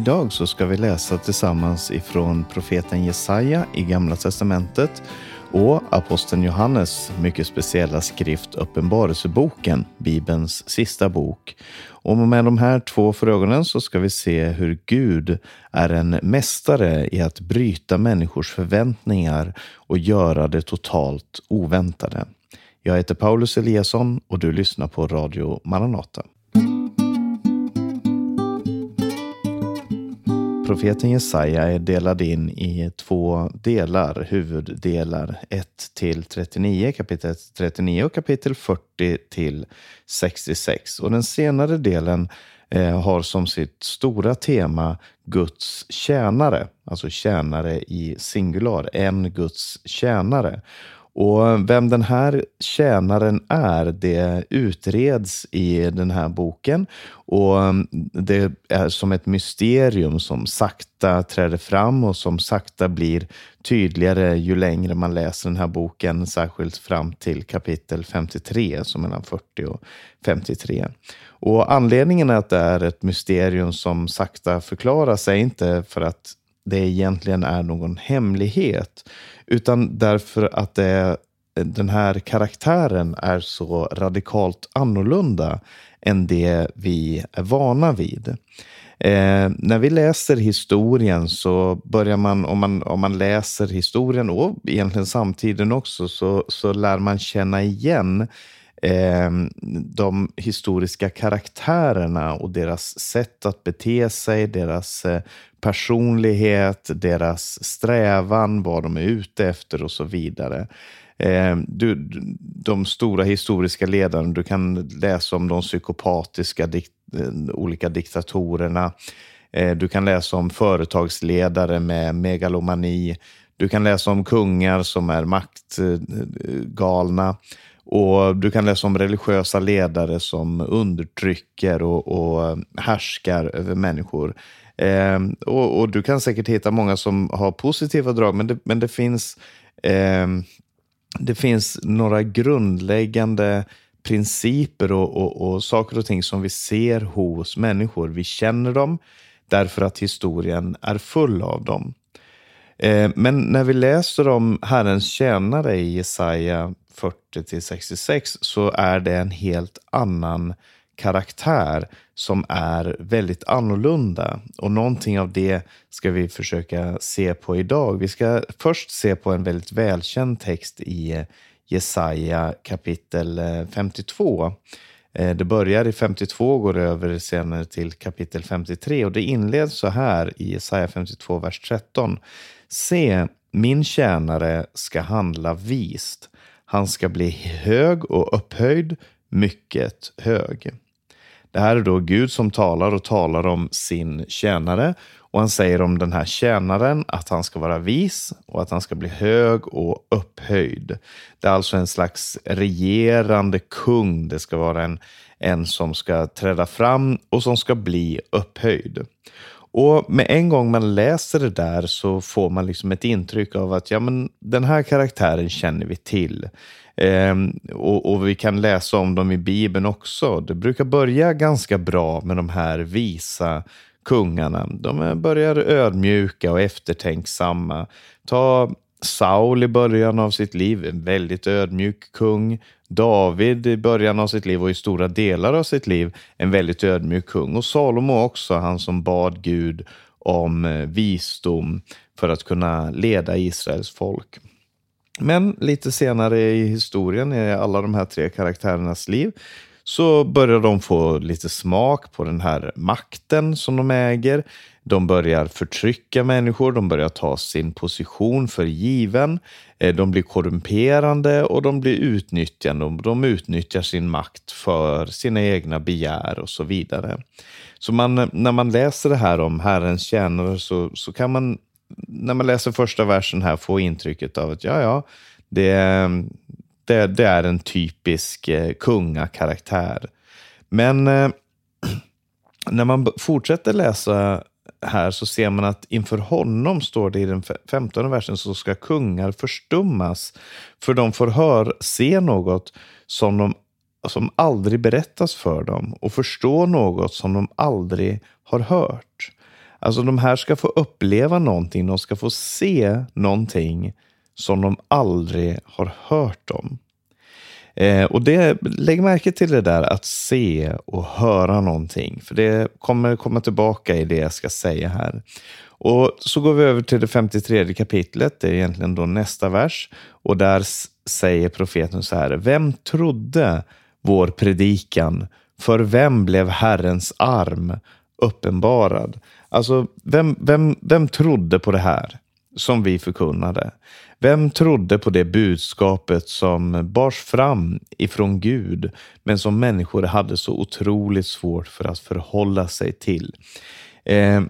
Idag så ska vi läsa tillsammans ifrån profeten Jesaja i Gamla Testamentet och aposteln Johannes mycket speciella skrift Uppenbarelseboken, Bibelns sista bok. Och med de här två för ögonen så ska vi se hur Gud är en mästare i att bryta människors förväntningar och göra det totalt oväntade. Jag heter Paulus Eliasson och du lyssnar på Radio Maranata. Profeten Jesaja är delad in i två delar, huvuddelar 1 till 39, kapitel 39 och kapitel 40 till 66. Och den senare delen eh, har som sitt stora tema Guds tjänare, alltså tjänare i singular, en Guds tjänare. Och vem den här tjänaren är, det utreds i den här boken. Och det är som ett mysterium som sakta träder fram och som sakta blir tydligare ju längre man läser den här boken, särskilt fram till kapitel 53, som mellan 40 och 53. Och anledningen är att det är ett mysterium som sakta förklaras är inte för att det egentligen är någon hemlighet, utan därför att det, den här karaktären är så radikalt annorlunda än det vi är vana vid. Eh, när vi läser historien så börjar man om, man, om man läser historien och egentligen samtiden också, så, så lär man känna igen eh, de historiska karaktärerna och deras sätt att bete sig, deras eh, personlighet, deras strävan, vad de är ute efter och så vidare. Eh, du, de stora historiska ledarna, du kan läsa om de psykopatiska dikt, eh, olika diktatorerna. Eh, du kan läsa om företagsledare med megalomani. Du kan läsa om kungar som är maktgalna. Och Du kan läsa om religiösa ledare som undertrycker och, och härskar över människor. Eh, och, och, Du kan säkert hitta många som har positiva drag, men det, men det finns eh, det finns några grundläggande principer och, och, och, saker och ting som vi ser hos människor. Vi känner dem därför att historien är full av dem. Eh, men när vi läser om Herrens tjänare i Jesaja 40 till 66 så är det en helt annan karaktär som är väldigt annorlunda. Och någonting av det ska vi försöka se på idag. Vi ska först se på en väldigt välkänd text i eh, Jesaja kapitel eh, 52. Eh, det börjar i 52 och går över senare till kapitel 53 och det inleds så här i Jesaja 52, vers 13. Se, min tjänare ska handla vist. Han ska bli hög och upphöjd, mycket hög. Det här är då Gud som talar och talar om sin tjänare. Och han säger om den här tjänaren att han ska vara vis och att han ska bli hög och upphöjd. Det är alltså en slags regerande kung. Det ska vara en, en som ska träda fram och som ska bli upphöjd. Och med en gång man läser det där så får man liksom ett intryck av att ja, men den här karaktären känner vi till. Ehm, och, och, vi kan läsa om dem i Bibeln också. Det brukar börja ganska bra med de här visa kungarna. De börjar ödmjuka och eftertänksamma. Ta Saul i början av sitt liv, en väldigt ödmjuk kung. David i början av sitt liv och i stora delar av sitt liv, en väldigt ödmjuk kung. Och Salomo också, han som bad Gud om eh, visdom för att kunna leda Israels folk. Men lite senare i historien, i alla de här tre karaktärernas liv, så börjar de få lite smak på den här makten som de äger. De börjar förtrycka människor, de börjar ta sin position för given. Eh, de blir korrumperande och de blir utnyttjande. De utnyttjar sin makt för sina egna begär och så vidare. Så man, när man läser det här om Herrens tjänare så, så kan man när man läser första versen här få intrycket av att ja, ja, det, det, det är en typisk eh, kungakaraktär. Men eh, när man fortsätter läsa här så ser man att inför honom står det i den femtonde versen så ska kungar förstummas. För de får hör, se något som, de, som aldrig berättas för dem och förstå något som de aldrig har hört. Alltså de här ska få uppleva någonting, de ska få se någonting som de aldrig har hört om. Eh, och det, lägg märke till det där att se och höra någonting, för det kommer komma tillbaka i det jag ska säga här. Och så går vi över till det 53 kapitlet, det är egentligen då nästa vers. Och där säger profeten så här, vem trodde vår predikan? För vem blev Herrens arm uppenbarad? Alltså, vem, vem, vem trodde på det här som vi förkunnade? Vem trodde på det budskapet som bars fram ifrån Gud, men som människor hade så otroligt svårt för att förhålla sig till? Eh,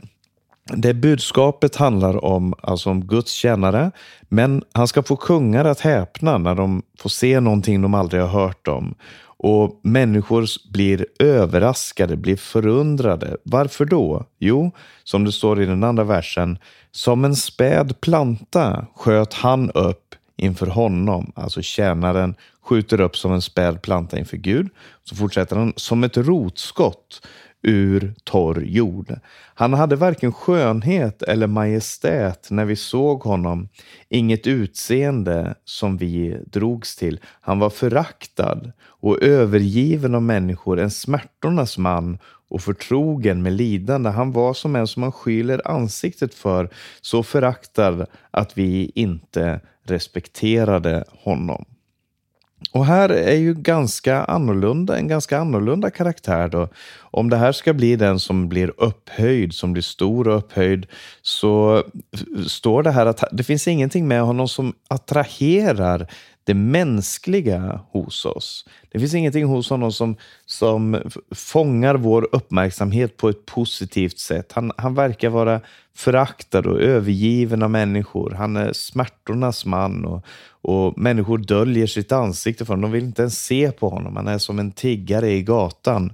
det budskapet handlar om, alltså om Guds tjänare, men han ska få kungar att häpna när de får se någonting de aldrig har hört om. Och människor blir överraskade, blir förundrade. Varför då? Jo, som det står i den andra versen, som en späd planta sköt han upp inför honom, alltså tjänaren skjuter upp som en späd planta inför Gud. Så fortsätter han, som ett rotskott ur torr jord. Han hade varken skönhet eller majestät när vi såg honom, inget utseende som vi drogs till. Han var föraktad och övergiven av människor, en smärtornas man och förtrogen med lidande. Han var som en som man skyler ansiktet för, så föraktad att vi inte respekterade honom. Och här är ju ganska annorlunda, en ganska annorlunda karaktär. Då. Om det här ska bli den som blir upphöjd, som blir stor och upphöjd, så står det här att det finns ingenting med honom som attraherar det mänskliga hos oss. Det finns ingenting hos honom som, som fångar vår uppmärksamhet på ett positivt sätt. Han, han verkar vara föraktad och övergiven av människor. Han är smärtornas man och, och människor döljer sitt ansikte för honom. De vill inte ens se på honom. Han är som en tiggare i gatan.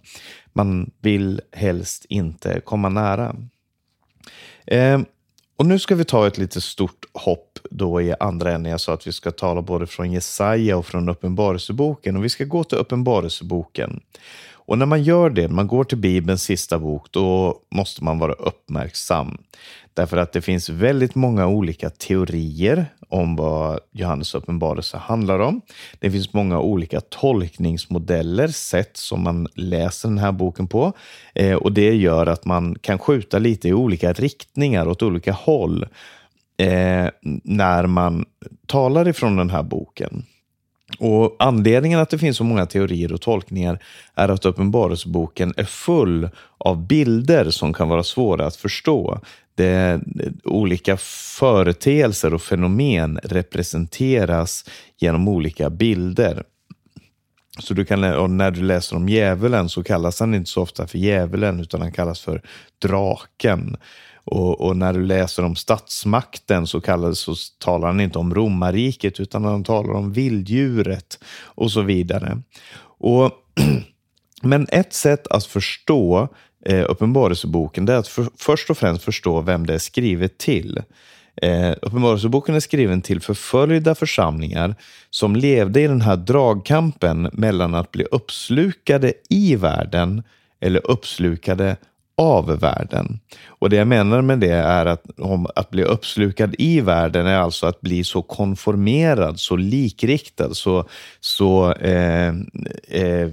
Man vill helst inte komma nära. Eh, och nu ska vi ta ett lite stort hopp då i andra änden. Jag sa att vi ska tala både från Jesaja och från Uppenbarelseboken. Och vi ska gå till Uppenbarelseboken. Och när man gör det, när man går till Bibelns sista bok, då måste man vara uppmärksam. Därför att det finns väldigt många olika teorier om vad Johannes uppenbarelse handlar om. Det finns många olika tolkningsmodeller, sätt som man läser den här boken på. Eh, och det gör att man kan skjuta lite i olika riktningar åt olika håll eh, när man talar ifrån den här boken. Och Anledningen att det finns så många teorier och tolkningar är att Uppenbarelseboken är full av bilder som kan vara svåra att förstå. Det, olika företeelser och fenomen representeras genom olika bilder. Så du kan, när du läser om djävulen så kallas han inte så ofta för djävulen utan han kallas för draken. Och, och, när du läser om statsmakten så, kallas, så talar han inte om romarriket utan han talar om vilddjuret och så vidare. Och, men ett sätt att förstå eh, Uppenbarelseboken är att för, först och främst förstå vem det är skrivet till. Eh, Uppenbarelseboken är skriven till förföljda församlingar som levde i den här dragkampen mellan att bli uppslukade i världen eller uppslukade av världen. Och det jag menar med det är att om att bli uppslukad i världen är alltså att bli så konformerad, så likriktad, så, så eh, eh,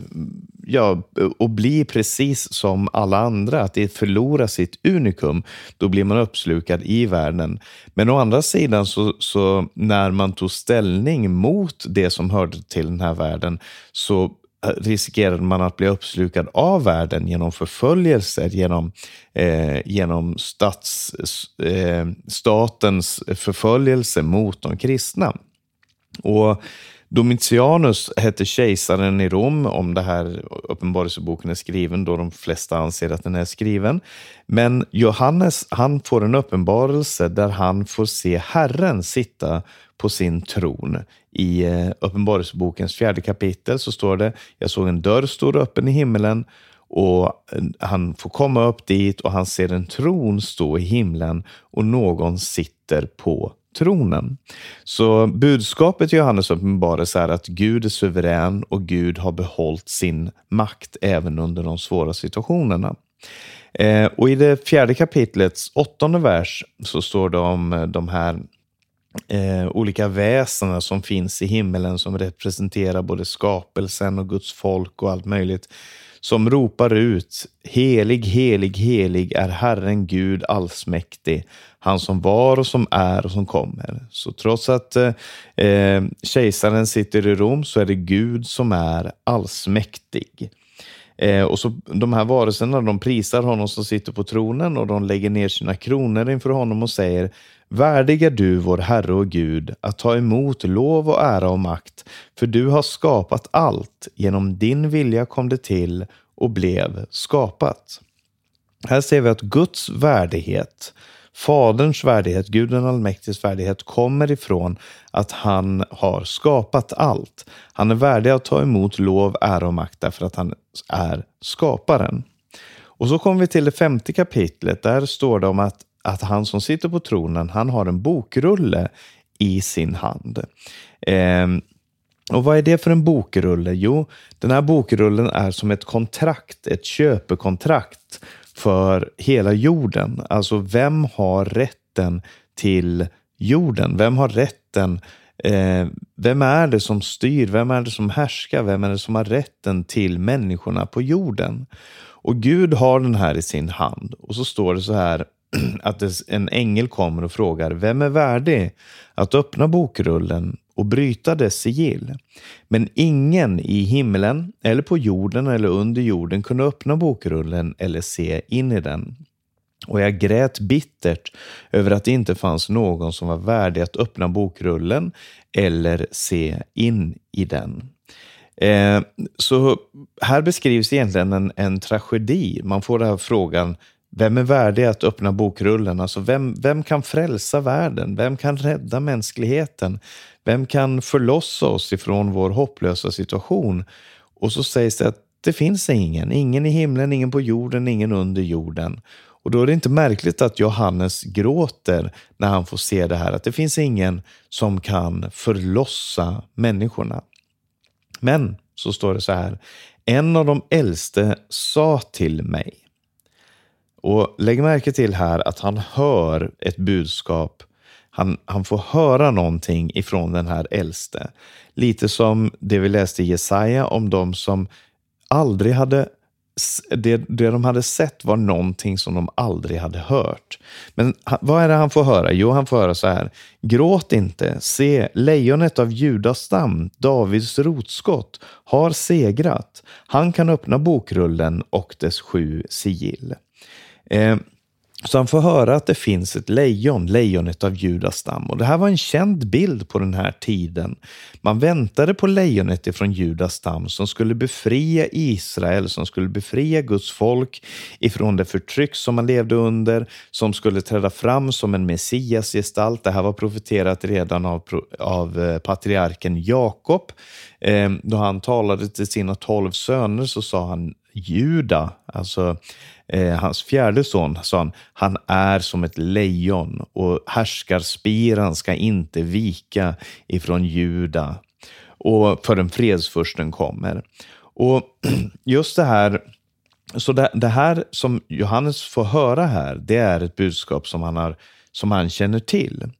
ja, och bli precis som alla andra, att det förlorar sitt unikum, då blir man uppslukad i världen. Men å andra sidan, så, så när man tog ställning mot det som hörde till den här världen, så riskerade man att bli uppslukad av världen genom förföljelser, genom, eh, genom stats, eh, statens förföljelse mot de kristna. Och Domitianus hette kejsaren i Rom, om det här uppenbarelseboken är skriven, då de flesta anser att den är skriven. Men Johannes, han får en uppenbarelse där han får se Herren sitta på sin tron. I eh, Uppenbarelsebokens fjärde kapitel så står det, jag såg en dörr stå öppen i himmelen och eh, han får komma upp dit och han ser en tron stå i himlen och någon sitter på tronen. Så budskapet i Johannes uppenbarelse är att Gud är suverän och Gud har behållit sin makt även under de svåra situationerna. Eh, och i det fjärde kapitlets åttonde vers så står det om eh, de här eh, olika väsena som finns i himmelen som representerar både skapelsen och Guds folk och allt möjligt. Som ropar ut Helig, helig, helig är Herren Gud allsmäktig. Han som var och som är och som kommer. Så trots att eh, eh kejsaren sitter i Rom så är det Gud som är allsmäktig. Eh, och så De här varelserna de prisar honom som sitter på tronen och de lägger ner sina kronor inför honom och säger värdiga du, vår Herre och Gud, att ta emot lov och ära och makt, för du har skapat allt. Genom din vilja kom det till och blev skapat. Här ser vi att Guds värdighet, Faderns värdighet, Gud den allmäktiges värdighet kommer ifrån att han har skapat allt. Han är värdig att ta emot lov, ära och makt därför att han är skaparen. Och så kommer vi till det femte kapitlet. Där står det om att att han som sitter på tronen, han har en bokrulle i sin hand. Eh, och vad är det för en bokrulle? Jo, den här bokrullen är som ett kontrakt, ett köpekontrakt för hela jorden. Alltså, vem har rätten till jorden? Vem har rätten Eh, vem är det som styr? Vem är det som härskar? Vem är det som har rätten till människorna på jorden? Och Gud har den här i sin hand. Och så står det så här att en ängel kommer och frågar vem är värdig att öppna bokrullen och bryta dess sigill. Men ingen i himlen eller på jorden eller under jorden kunde öppna bokrullen eller se in i den. Och jag grät bittert över att det inte fanns någon som var värdig att öppna bokrullen eller se in i den. Eh, så här beskrivs egentligen en, en tragedi. Man får den här frågan, vem är värdig att öppna bokrullen? Alltså vem, vem kan frälsa världen? Vem kan rädda mänskligheten? Vem kan förlossa oss ifrån vår hopplösa situation? Och så sägs det att det finns ingen. Ingen i himlen, ingen på jorden, ingen under jorden. Och då är det inte märkligt att Johannes gråter när han får se det här, att det finns ingen som kan förlossa människorna. Men, så står det så här, en av de äldste sa till mig, och lägg märke till här att han hör ett budskap. Han, han får höra någonting ifrån den här äldste. Lite som det vi läste i Jesaja om de som aldrig hade det, det de hade sett var någonting som de aldrig hade hört. Men vad är det han får höra? Jo, han får höra så här. Gråt inte. Se, lejonet av Judas stam, Davids rotskott, har segrat. Han kan öppna bokrullen och dess sju sigill. Eh, så han får höra att det finns ett lejon, lejonet av Judas stam. Och det här var en känd bild på den här tiden. Man väntade på lejonet ifrån Judas stam som skulle befria Israel, som skulle befria Guds folk ifrån det förtryck som man levde under, som skulle träda fram som en messiasgestalt. Det här var profeterat redan av, av eh, patriarken Jakob. Eh, då han talade till sina tolv söner så sa han Juda, alltså eh, hans fjärde son, sa han, han är som ett lejon och härskarspiran ska inte vika ifrån Juda och förrän fredsfursten kommer. Och just det här så det, det, här som Johannes får höra här, det är ett budskap som han, har, som han känner till.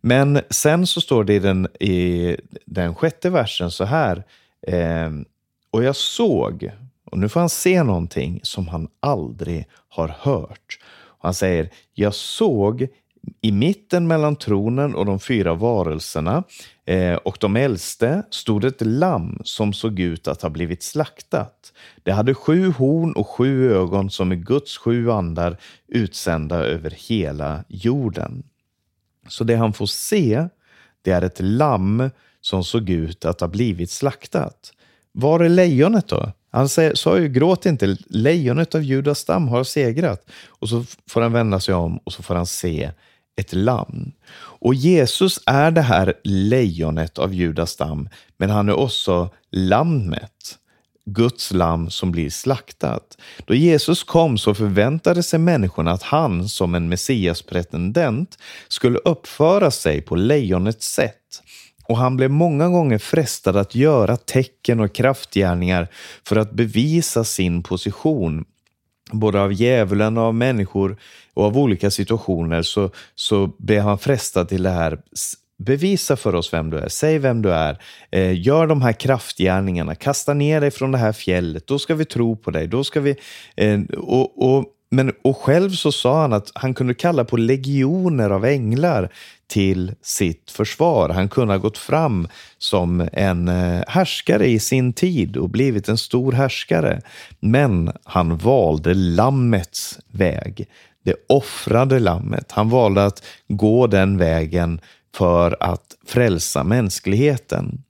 Men sen så står det i den, i den sjätte versen så här. Eh, och jag såg och nu får han se någonting som han aldrig har hört. Han säger, jag såg i mitten mellan tronen och de fyra varelserna eh, och de äldste stod ett lamm som såg ut att ha blivit slaktat. Det hade sju horn och sju ögon som är Guds sju andar utsända över hela jorden. Så det han får se, det är ett lamm som såg ut att ha blivit slaktat. Var är lejonet då? Han sa ju gråt inte, lejonet av Judas stam har segrat. Och så får han vända sig om och så får han se ett lamm. Och Jesus är det här lejonet av Judas stam, men han är också lammet. Guds lamm som blir slaktat. Då Jesus kom så förväntade sig människorna att han som en messiaspretendent skulle uppföra sig på lejonets sätt och han blev många gånger frestad att göra tecken och kraftgärningar för att bevisa sin position. Både av djävulen och av människor och av olika situationer så, så blev han frestad till det här. Bevisa för oss vem du är, säg vem du är, eh, gör de här kraftgärningarna, kasta ner dig från det här fjället, då ska vi tro på dig. Då ska vi, eh, och, och, men, och själv så sa han att han kunde kalla på legioner av änglar till sitt försvar. Han kunde ha gått fram som en eh, härskare i sin tid och blivit en stor härskare. Men han valde lammets väg. Det offrade lammet. Han valde att gå den vägen för att frälsa mänskligheten.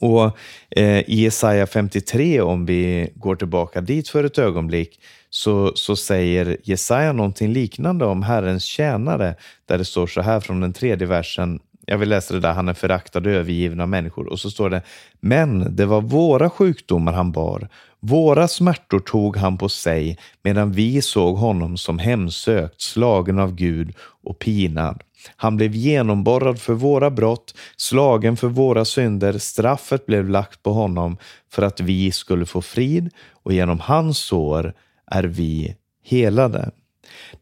Och eh, i Jesaja 53, om vi går tillbaka dit för ett ögonblick, så, så säger Jesaja någonting liknande om Herrens tjänare, där det står så här från den tredje versen. Jag vill läsa det där, han är föraktad och övergiven av människor. Och så står det, men det var våra sjukdomar han bar, våra smärtor tog han på sig, medan vi såg honom som hemsökt, slagen av Gud och pinad. Han blev genomborrad för våra brott, slagen för våra synder. Straffet blev lagt på honom för att vi skulle få frid och genom hans sår är vi helade.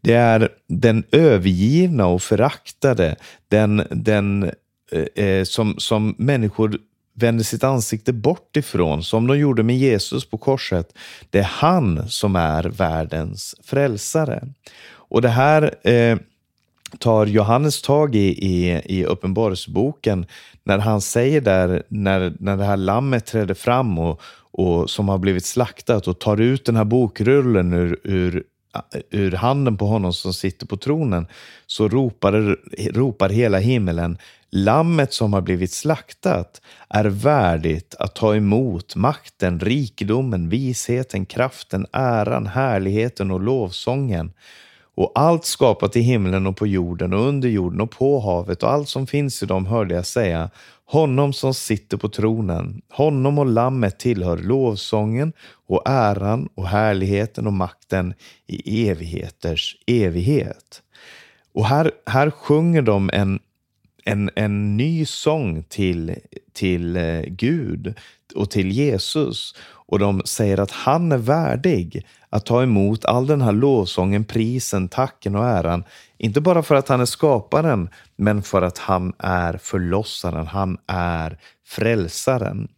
Det är den övergivna och föraktade, den, den eh, eh, som, som människor vänder sitt ansikte bort ifrån, som de gjorde med Jesus på korset. Det är han som är världens frälsare. Och det här eh, tar Johannes tag i, i, i Uppenbarelseboken när han säger där, när, när det här lammet träder fram och, och som har blivit slaktat och tar ut den här bokrullen ur, ur, ur handen på honom som sitter på tronen, så ropar, ropar hela himmelen Lammet som har blivit slaktat är värdigt att ta emot makten, rikedomen, visheten, kraften, äran, härligheten och lovsången och allt skapat i himlen och på jorden och under jorden och på havet och allt som finns i dem hörde jag säga, honom som sitter på tronen, honom och lammet tillhör lovsången och äran och härligheten och makten i evigheters evighet. Och här, här sjunger de en, en, en ny sång till, till eh, Gud och till Jesus och de säger att han är värdig att ta emot all den här lovsången, prisen, tacken och äran. Inte bara för att han är skaparen, men för att han är förlossaren, han är frälsaren.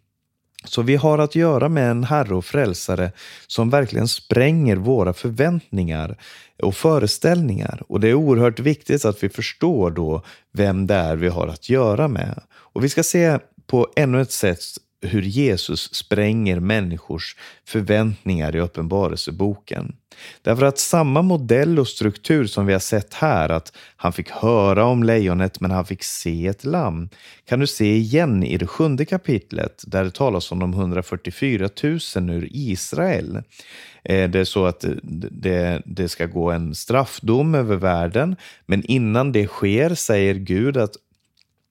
Så vi har att göra med en Herre och Frälsare som verkligen spränger våra förväntningar och föreställningar. Och det är oerhört viktigt att vi förstår då vem det är vi har att göra med. Och vi ska se på ännu ett sätt hur Jesus spränger människors förväntningar i Uppenbarelseboken. Därför att samma modell och struktur som vi har sett här, att han fick höra om lejonet men han fick se ett lamm, kan du se igen i det sjunde kapitlet där det talas om de 144 000 ur Israel. Eh, det är så att det, det ska gå en straffdom över världen, men innan det sker säger Gud att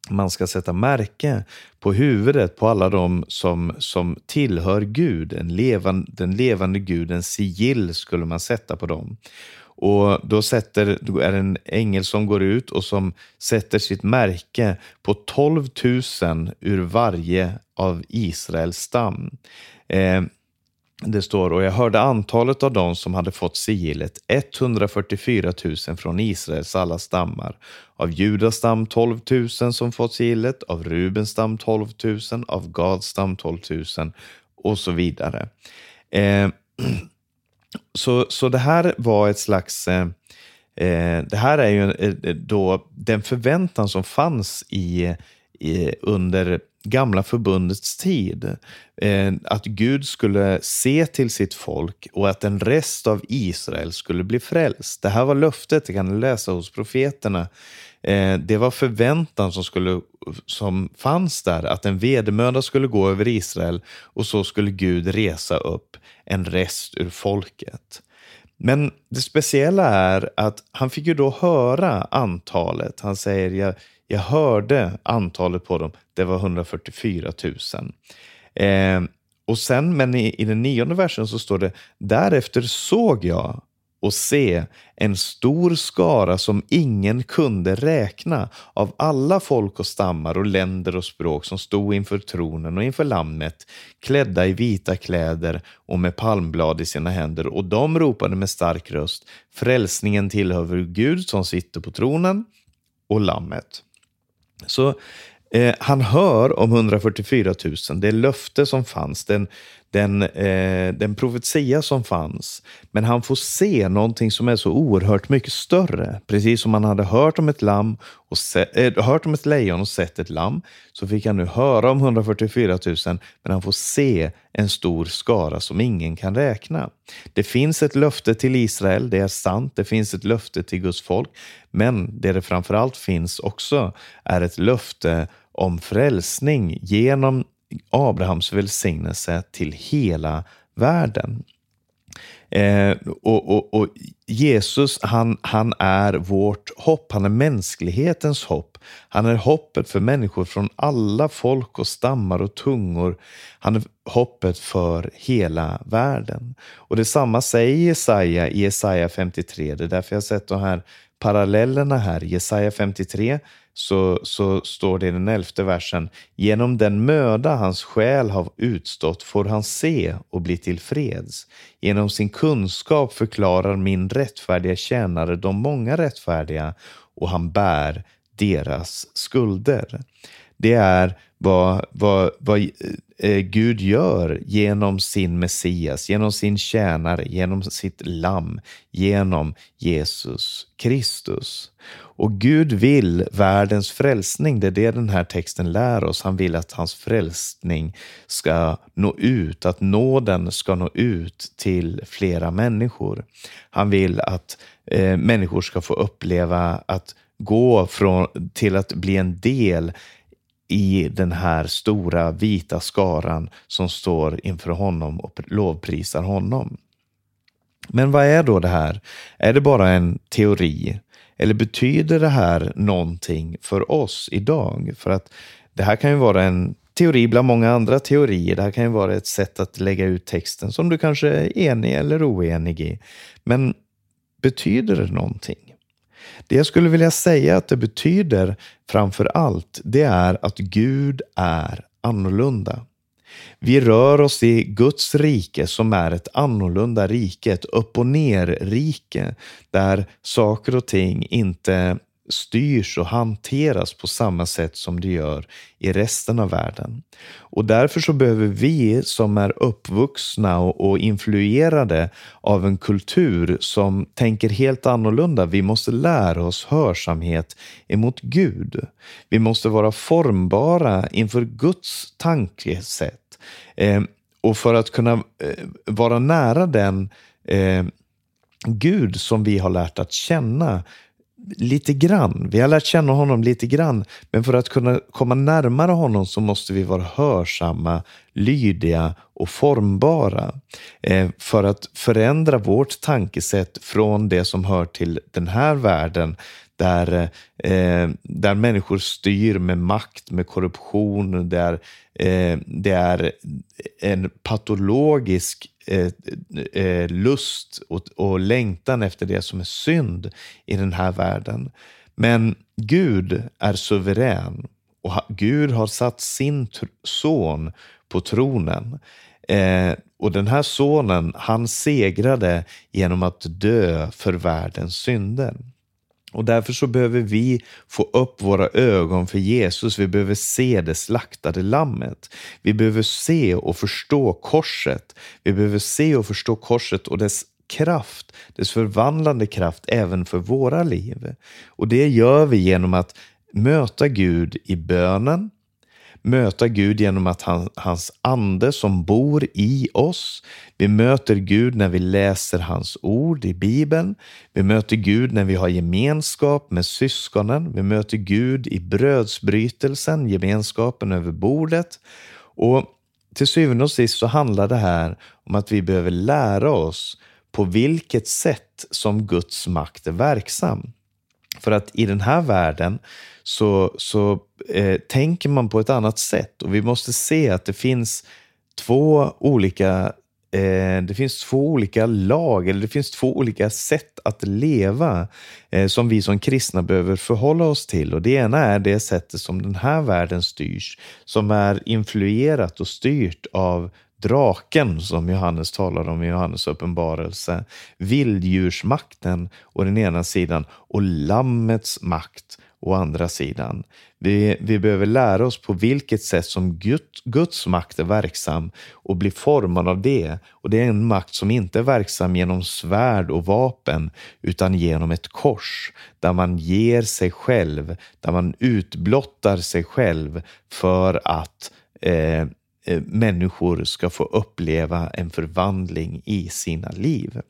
man ska sätta märke på huvudet på alla de som, som tillhör Gud, en levan, den levande gudens sigill skulle man sätta på dem. Och då, sätter, då är det en ängel som går ut och som sätter sitt märke på 12 000 ur varje av Israels stam. Eh, det står, och jag hörde antalet av dem som hade fått sigillet, 144 000 från Israels alla stammar. Av Judas stam 12 000 som fått sigillet, av Rubens stam 12 000, av Gads stam 12 000 och så vidare. Eh, så, så det här var ett slags... Eh, eh det här är ju eh, då den förväntan som fanns i, eh, i under gamla förbundets tid. Eh, att Gud skulle se till sitt folk och att en rest av Israel skulle bli frälst. Det här var löftet, det kan du läsa hos profeterna. Eh, det var förväntan som, skulle, som fanns där, att en vedermöda skulle gå över Israel och så skulle Gud resa upp en rest ur folket. Men det speciella är att han fick ju då höra antalet. Han säger, jag, jag hörde antalet på dem, det var 144 000. Eh, och sen, men i, i den nionde versen så står det, därefter såg jag och se en stor skara som ingen kunde räkna av alla folk och stammar och länder och språk som stod inför tronen och inför lammet klädda i vita kläder och med palmblad i sina händer och de ropade med stark röst Frälsningen tillhör Gud som sitter på tronen och lammet. Så eh, han hör om 144 000, det löfte som fanns, den, den, eh, den profetia som fanns. Men han får se någonting som är så oerhört mycket större. Precis som han hade hört om ett, lamm och se, eh, hört om ett lejon och sett ett lamm, så fick han nu höra om 144 000, men han får se en stor skara som ingen kan räkna. Det finns ett löfte till Israel, det är sant. Det finns ett löfte till Guds folk, men det det framförallt finns också är ett löfte om frälsning genom Abrahams välsignelse till hela världen. Eh, och, och, och, Jesus, han, han är vårt hopp, han är mänsklighetens hopp. Han är hoppet för människor från alla folk och stammar och tungor. Han är hoppet för hela världen. Och detsamma säger Jesaja i Jesaja 53. Det är därför jag har sett de här parallellerna här. Jesaja 53 så, så står det i den elfte versen. Genom den möda hans själ har utstått får han se och bli tillfreds. Genom sin kunskap förklarar min rättfärdiga tjänare de många rättfärdiga och han bär deras skulder. Det är vad, vad, vad eh, Gud gör genom sin Messias, genom sin tjänare, genom sitt lamm, genom Jesus Kristus. Och Gud vill världens frälsning. Det är det den här texten lär oss. Han vill att hans frälsning ska nå ut, att nåden ska nå ut till flera människor. Han vill att eh, människor ska få uppleva att gå från, till att bli en del i den här stora vita skaran som står inför honom och lovprisar honom. Men vad är då det här? Är det bara en teori? Eller betyder det här någonting för oss idag? För att det här kan ju vara en teori bland många andra teorier. Det här kan ju vara ett sätt att lägga ut texten som du kanske är enig eller oenig i. Men betyder det någonting? Det jag skulle vilja säga att det betyder framför allt, det är att Gud är annorlunda. Vi rör oss i Guds rike som är ett annorlunda rike, ett upp och ner-rike, där saker och ting inte styrs och hanteras på samma sätt som det gör i resten av världen. Och därför så behöver vi som är uppvuxna och, och influerade av en kultur som tänker helt annorlunda, vi måste lära oss hörsamhet emot Gud. Vi måste vara formbara inför Guds tankesätt. Eh, och för att kunna eh, vara nära den eh, Gud som vi har lärt att känna lite grann. Vi har lärt känna honom lite grann, men för att kunna komma närmare honom så måste vi vara hörsamma, lydiga och formbara. Eh, för att förändra vårt tankesätt från det som hör till den här världen där, eh, där människor styr med makt, med korruption, där eh, det är en patologisk eh, eh, lust och, och längtan efter det som är synd i den här världen. Men Gud är suverän och Gud har satt sin son på tronen. Eh, och den här sonen, han segrade genom att dö för världens synder. Och därför så behöver vi få upp våra ögon för Jesus. Vi behöver se det slaktade lammet. Vi behöver se och förstå korset. Vi behöver se och förstå korset och dess kraft, dess förvandlande kraft även för våra liv. Och det gör vi genom att möta Gud i bönen, möta Gud genom att han, hans ande som bor i oss. Vi möter Gud när vi läser hans ord i Bibeln. Vi möter Gud när vi har gemenskap med syskonen. Vi möter Gud i brödsbrytelsen, gemenskapen över bordet. Och till syvende och sist så handlar det här om att vi behöver lära oss på vilket sätt som Guds makt är verksam. För att i den här världen så, så eh, tänker man på ett annat sätt och vi måste se att det finns två olika eh, det finns två olika lag, eller det finns två olika sätt att leva eh, som vi som kristna behöver förhålla oss till. Och Det ena är det sättet som den här världen styrs, som är influerat och styrt av draken som Johannes talar om i Johannes uppenbarelse, vilddjursmakten å den ena sidan och lammets makt å andra sidan. Vi, vi behöver lära oss på vilket sätt som Guds makt är verksam och bli formad av det. Och det är en makt som inte är verksam genom svärd och vapen utan genom ett kors där man ger sig själv, där man utblottar sig själv för att Eh, eh människor ska få uppleva en förvandling i sina liv.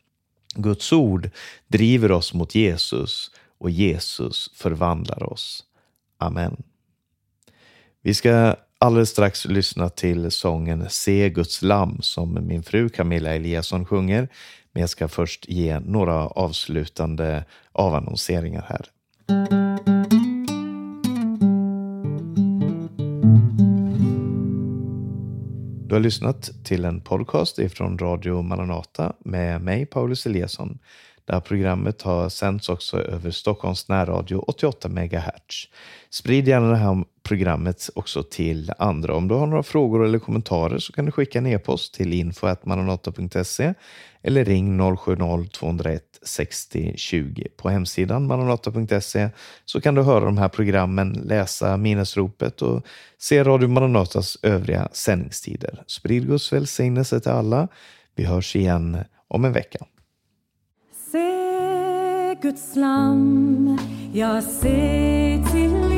Guds ord driver oss mot Jesus och Jesus förvandlar oss. Amen. Vi ska alldeles strax lyssna till sången Se Guds lam som min fru Camilla Eliasson sjunger. Men jag ska först ge några avslutande avannonseringar här. Du har lyssnat till en podcast ifrån Radio Maranata med mig, Paulus Eliasson. Det här programmet har sänds också över Stockholms närradio 88 MHz. Sprid gärna det här programmet också till andra. Om du har några frågor eller kommentarer så kan du skicka en e-post till info.maranata.se eller ring 070-201 60 20. På hemsidan maranata.se så kan du höra de här programmen, läsa minnesropet och se Radio Maranatas övriga sändningstider. Sprid Guds välsignelse till alla. Vi hörs igen om en vecka. Guds lam, jag ser till